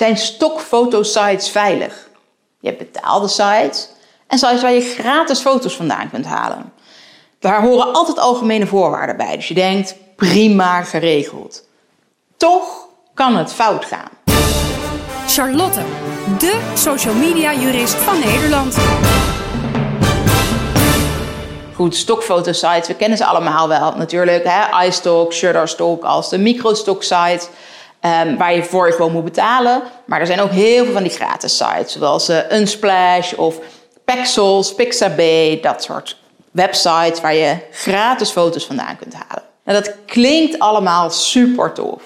Zijn stokfotosites veilig? Je hebt betaalde sites en sites waar je gratis foto's vandaan kunt halen. Daar horen altijd algemene voorwaarden bij. Dus je denkt, prima geregeld. Toch kan het fout gaan. Charlotte, de social media jurist van Nederland. Goed, stokfotosites, we kennen ze allemaal wel natuurlijk. Hè? iStock, Shutterstock als de microstock site. Um, waar je voor je gewoon moet betalen. Maar er zijn ook heel veel van die gratis sites. Zoals uh, Unsplash of Pexels, Pixabay. Dat soort websites waar je gratis foto's vandaan kunt halen. En dat klinkt allemaal super tof.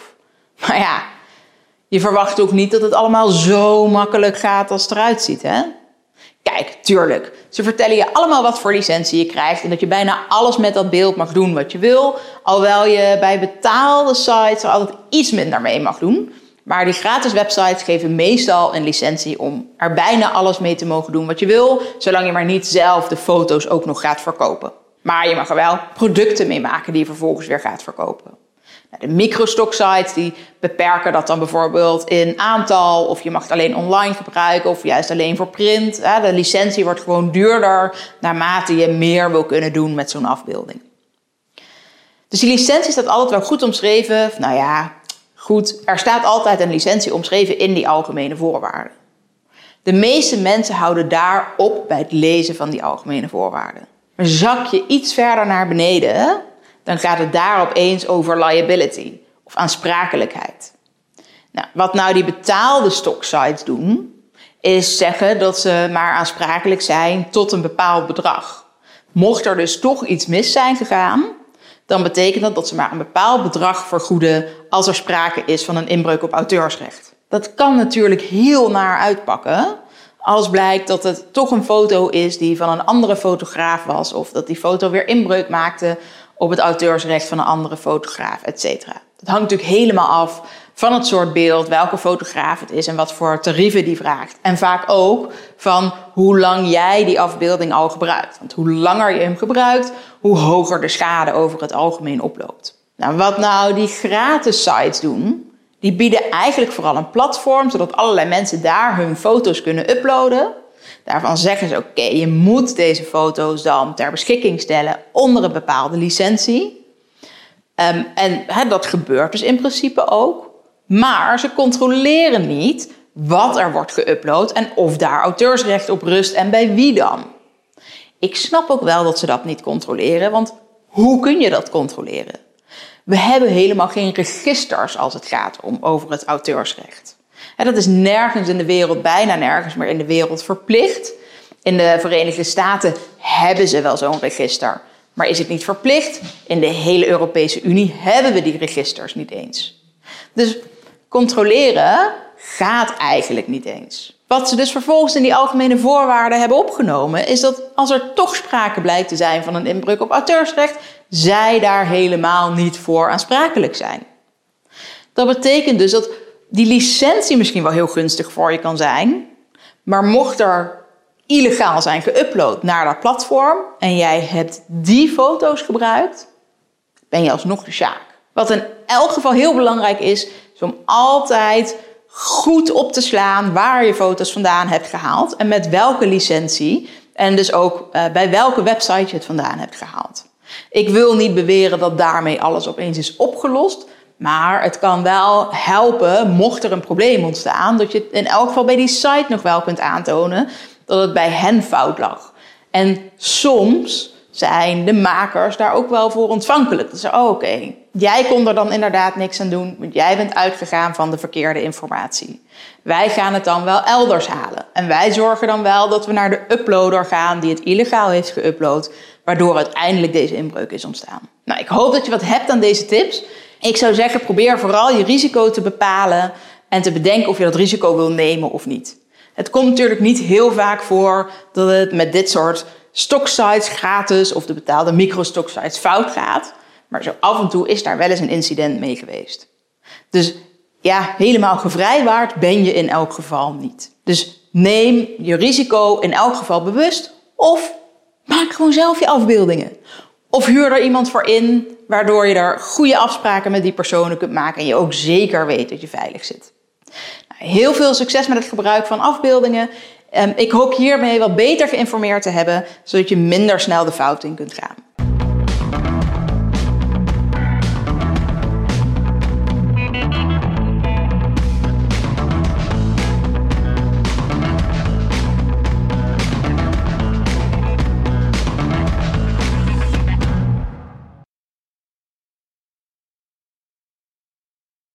Maar ja, je verwacht ook niet dat het allemaal zo makkelijk gaat als het eruit ziet, hè? Kijk, tuurlijk. Ze vertellen je allemaal wat voor licentie je krijgt en dat je bijna alles met dat beeld mag doen wat je wil. Alhoewel je bij betaalde sites er altijd iets minder mee mag doen. Maar die gratis websites geven meestal een licentie om er bijna alles mee te mogen doen wat je wil, zolang je maar niet zelf de foto's ook nog gaat verkopen. Maar je mag er wel producten mee maken die je vervolgens weer gaat verkopen. De microstock sites die beperken dat dan bijvoorbeeld in aantal, of je mag het alleen online gebruiken, of juist alleen voor print. De licentie wordt gewoon duurder naarmate je meer wil kunnen doen met zo'n afbeelding. Dus die licentie staat altijd wel goed omschreven. Nou ja, goed, er staat altijd een licentie omschreven in die algemene voorwaarden. De meeste mensen houden daarop bij het lezen van die algemene voorwaarden. Zak je iets verder naar beneden, dan gaat het daar opeens over liability of aansprakelijkheid. Nou, wat nou die betaalde stocksites doen, is zeggen dat ze maar aansprakelijk zijn tot een bepaald bedrag. Mocht er dus toch iets mis zijn gegaan, dan betekent dat dat ze maar een bepaald bedrag vergoeden als er sprake is van een inbreuk op auteursrecht. Dat kan natuurlijk heel naar uitpakken als blijkt dat het toch een foto is die van een andere fotograaf was of dat die foto weer inbreuk maakte op het auteursrecht van een andere fotograaf, et cetera. Dat hangt natuurlijk helemaal af van het soort beeld, welke fotograaf het is en wat voor tarieven die vraagt. En vaak ook van hoe lang jij die afbeelding al gebruikt. Want hoe langer je hem gebruikt, hoe hoger de schade over het algemeen oploopt. Nou, wat nou die gratis sites doen, die bieden eigenlijk vooral een platform zodat allerlei mensen daar hun foto's kunnen uploaden. Daarvan zeggen ze: oké, je moet deze foto's dan ter beschikking stellen onder een bepaalde licentie. Ehm, en dat gebeurt dus in principe ook. Maar ze controleren niet wat er wordt geüpload en of daar auteursrecht op rust en bij wie dan. Ik snap ook wel dat ze dat niet controleren, want hoe kun je dat controleren? We hebben helemaal geen registers als het gaat om over het auteursrecht. Dat is nergens in de wereld, bijna nergens meer in de wereld verplicht. In de Verenigde Staten hebben ze wel zo'n register. Maar is het niet verplicht? In de hele Europese Unie hebben we die registers niet eens. Dus controleren gaat eigenlijk niet eens. Wat ze dus vervolgens in die algemene voorwaarden hebben opgenomen, is dat als er toch sprake blijkt te zijn van een inbreuk op auteursrecht, zij daar helemaal niet voor aansprakelijk zijn. Dat betekent dus dat die licentie misschien wel heel gunstig voor je kan zijn, maar mocht er illegaal zijn geüpload naar dat platform en jij hebt die foto's gebruikt, ben je alsnog de sjaak. Wat in elk geval heel belangrijk is, is om altijd goed op te slaan waar je foto's vandaan hebt gehaald en met welke licentie en dus ook uh, bij welke website je het vandaan hebt gehaald. Ik wil niet beweren dat daarmee alles opeens is opgelost, maar het kan wel helpen, mocht er een probleem ontstaan, dat je in elk geval bij die site nog wel kunt aantonen dat het bij hen fout lag. En soms zijn de makers daar ook wel voor ontvankelijk. Dat ze, oh, oké, jij kon er dan inderdaad niks aan doen, want jij bent uitgegaan van de verkeerde informatie. Wij gaan het dan wel elders halen. En wij zorgen dan wel dat we naar de uploader gaan die het illegaal heeft geüpload, waardoor uiteindelijk deze inbreuk is ontstaan. Nou, ik hoop dat je wat hebt aan deze tips. Ik zou zeggen, probeer vooral je risico te bepalen en te bedenken of je dat risico wil nemen of niet. Het komt natuurlijk niet heel vaak voor dat het met dit soort stocksites gratis of de betaalde microstocksites fout gaat. Maar zo af en toe is daar wel eens een incident mee geweest. Dus ja, helemaal gevrijwaard ben je in elk geval niet. Dus neem je risico in elk geval bewust of maak gewoon zelf je afbeeldingen. Of huur er iemand voor in, waardoor je er goede afspraken met die personen kunt maken en je ook zeker weet dat je veilig zit. Nou, heel veel succes met het gebruik van afbeeldingen. Ehm, ik hoop hiermee wat beter geïnformeerd te hebben, zodat je minder snel de fout in kunt gaan.